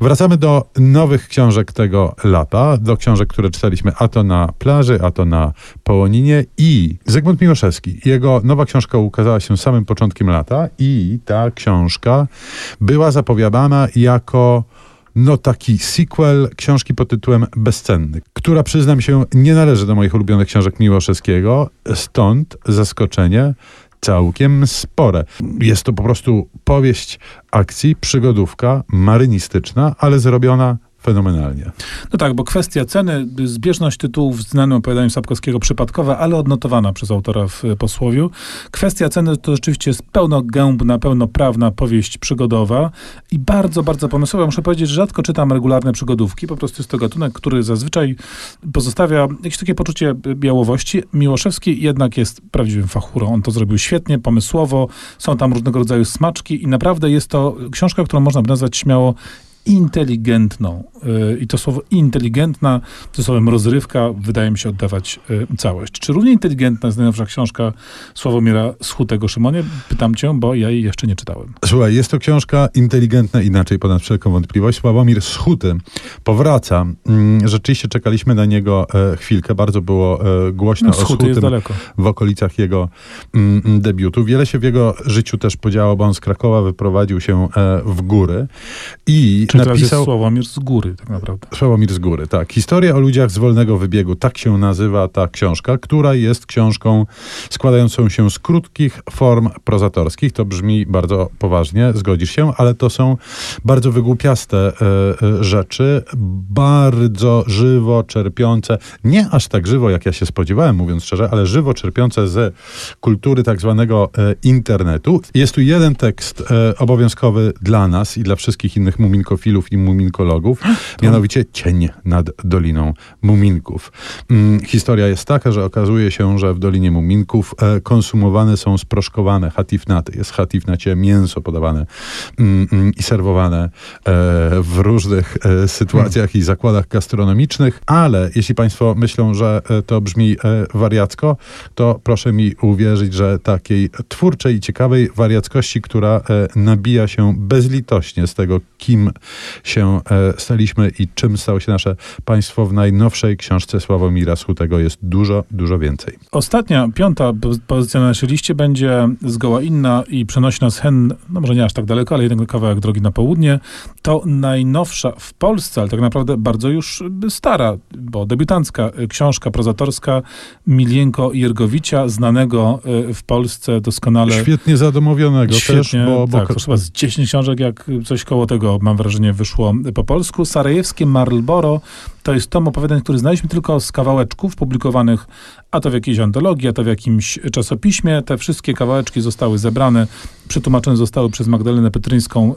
Wracamy do nowych książek tego lata, do książek, które czytaliśmy a to na plaży, a to na Połoninie i Zygmunt Miłoszewski. Jego nowa książka ukazała się samym początkiem lata i ta książka była zapowiadana jako no taki sequel książki pod tytułem Bezcenny, która przyznam się nie należy do moich ulubionych książek Miłoszewskiego, stąd zaskoczenie całkiem spore. Jest to po prostu powieść akcji, przygodówka marynistyczna, ale zrobiona fenomenalnie. No tak, bo kwestia ceny, zbieżność tytułów w znanym opowiadaniu Sapkowskiego przypadkowa, ale odnotowana przez autora w posłowiu. Kwestia ceny to rzeczywiście jest pełnogębna, pełnoprawna powieść przygodowa i bardzo, bardzo pomysłowa. Muszę powiedzieć, że rzadko czytam regularne przygodówki. Po prostu jest to gatunek, który zazwyczaj pozostawia jakieś takie poczucie białowości. Miłoszewski jednak jest prawdziwym fachurą. On to zrobił świetnie, pomysłowo. Są tam różnego rodzaju smaczki i naprawdę jest to książka, którą można by nazwać śmiało inteligentną. Y, I to słowo inteligentna, to słowem rozrywka, wydaje mi się oddawać y, całość. Czy równie inteligentna jest najnowsza książka Sławomira Schutego Szymonie? Pytam cię, bo ja jej jeszcze nie czytałem. Słuchaj, jest to książka inteligentna inaczej, ponad wszelką wątpliwość. Sławomir Schuty powraca. Mm, rzeczywiście czekaliśmy na niego e, chwilkę. Bardzo było e, głośno no, o Schutym w okolicach jego mm, debiutu. Wiele się w jego życiu też podziało, bo on z Krakowa wyprowadził się e, w góry i Czy teraz napisał... Sławomir z góry, tak naprawdę. Sławomir z góry, tak. Historia o ludziach z wolnego wybiegu, tak się nazywa ta książka, która jest książką składającą się z krótkich form prozatorskich. To brzmi bardzo poważnie, zgodzisz się, ale to są bardzo wygłupiaste e, e, rzeczy, bardzo żywo czerpiące, nie aż tak żywo, jak ja się spodziewałem, mówiąc szczerze, ale żywo czerpiące z kultury tak zwanego e, internetu. Jest tu jeden tekst obowiązkowy dla nas i dla wszystkich innych muminkofilów i muminkologów, mianowicie Cień nad Doliną Muminków. Mm, historia jest taka, że okazuje się, że w Dolinie Muminków e, konsumowane są sproszkowane hatifnaty. Jest hatifnacie mięso podawane mm, mm, i serwowane e, w różnych e, sytuacjach i zakładach gastronomicznych, ale jeśli Państwo myślą, że to brzmi wariacko, to proszę mi uwierzyć, że takiej twórczej i ciekawej wariackości, która nabija się bezlitośnie z tego, kim się e, staliśmy i czym stało się nasze państwo w najnowszej książce Sławomira Schutego jest dużo, dużo więcej. Ostatnia, piąta poz- pozycja na naszej liście będzie zgoła inna i przenosi nas hen, no może nie aż tak daleko, ale jeden kawałek drogi na południe. To najnowsza w Polsce, ale tak naprawdę bardzo już stara, bo debiutancka książka prozatorska Milienko Jergowicia, znanego y, w Polsce doskonale. Świetnie zadomowionego też, Świetnie, bo, bo tak, to chyba z 10 książek, jak coś koło tego, mam wrażenie, wyszło po polsku. Sarajewskie Marlboro to jest tom opowiadań, który znaliśmy tylko z kawałeczków publikowanych, a to w jakiejś antologii, a to w jakimś czasopiśmie. Te wszystkie kawałeczki zostały zebrane, przetłumaczone zostały przez Magdalenę Petryńską,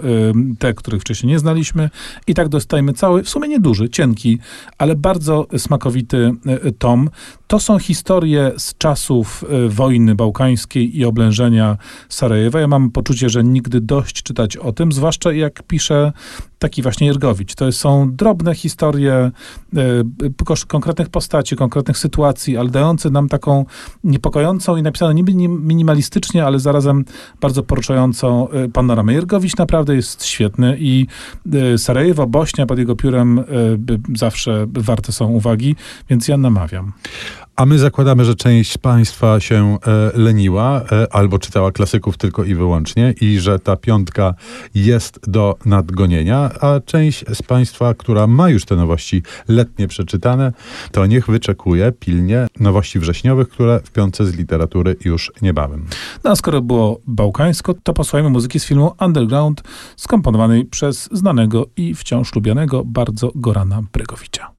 te, których wcześniej nie znaliśmy. I tak dostajemy cały, w sumie nieduży, cienki, ale bardzo smakowity y, tom. To są historie z czasów y, wojny bałkańskiej i oblężenia Sarajewa. Ja mam poczucie, że nigdy dość czytać o tym, zwłaszcza jak pisze taki właśnie Jergowicz. To są drobne historie kosz- konkretnych postaci, konkretnych sytuacji, ale dające nam taką niepokojącą i napisaną niby nim- minimalistycznie, ale zarazem bardzo poruszającą y, panoramę. Jergowicz naprawdę jest świetny i y, Sarajewo, Bośnia pod jego piórem zawsze warte są uwagi, więc ja namawiam. A my zakładamy, że część Państwa się e, leniła e, albo czytała klasyków tylko i wyłącznie i że ta piątka jest do nadgonienia, a część z Państwa, która ma już te nowości letnie przeczytane, to niech wyczekuje pilnie nowości wrześniowych, które w piątce z literatury już niebawem. No a skoro było bałkańsko, to posłuchajmy muzyki z filmu Underground, skomponowanej przez znanego i wciąż lubianego bardzo Gorana Bregowicza.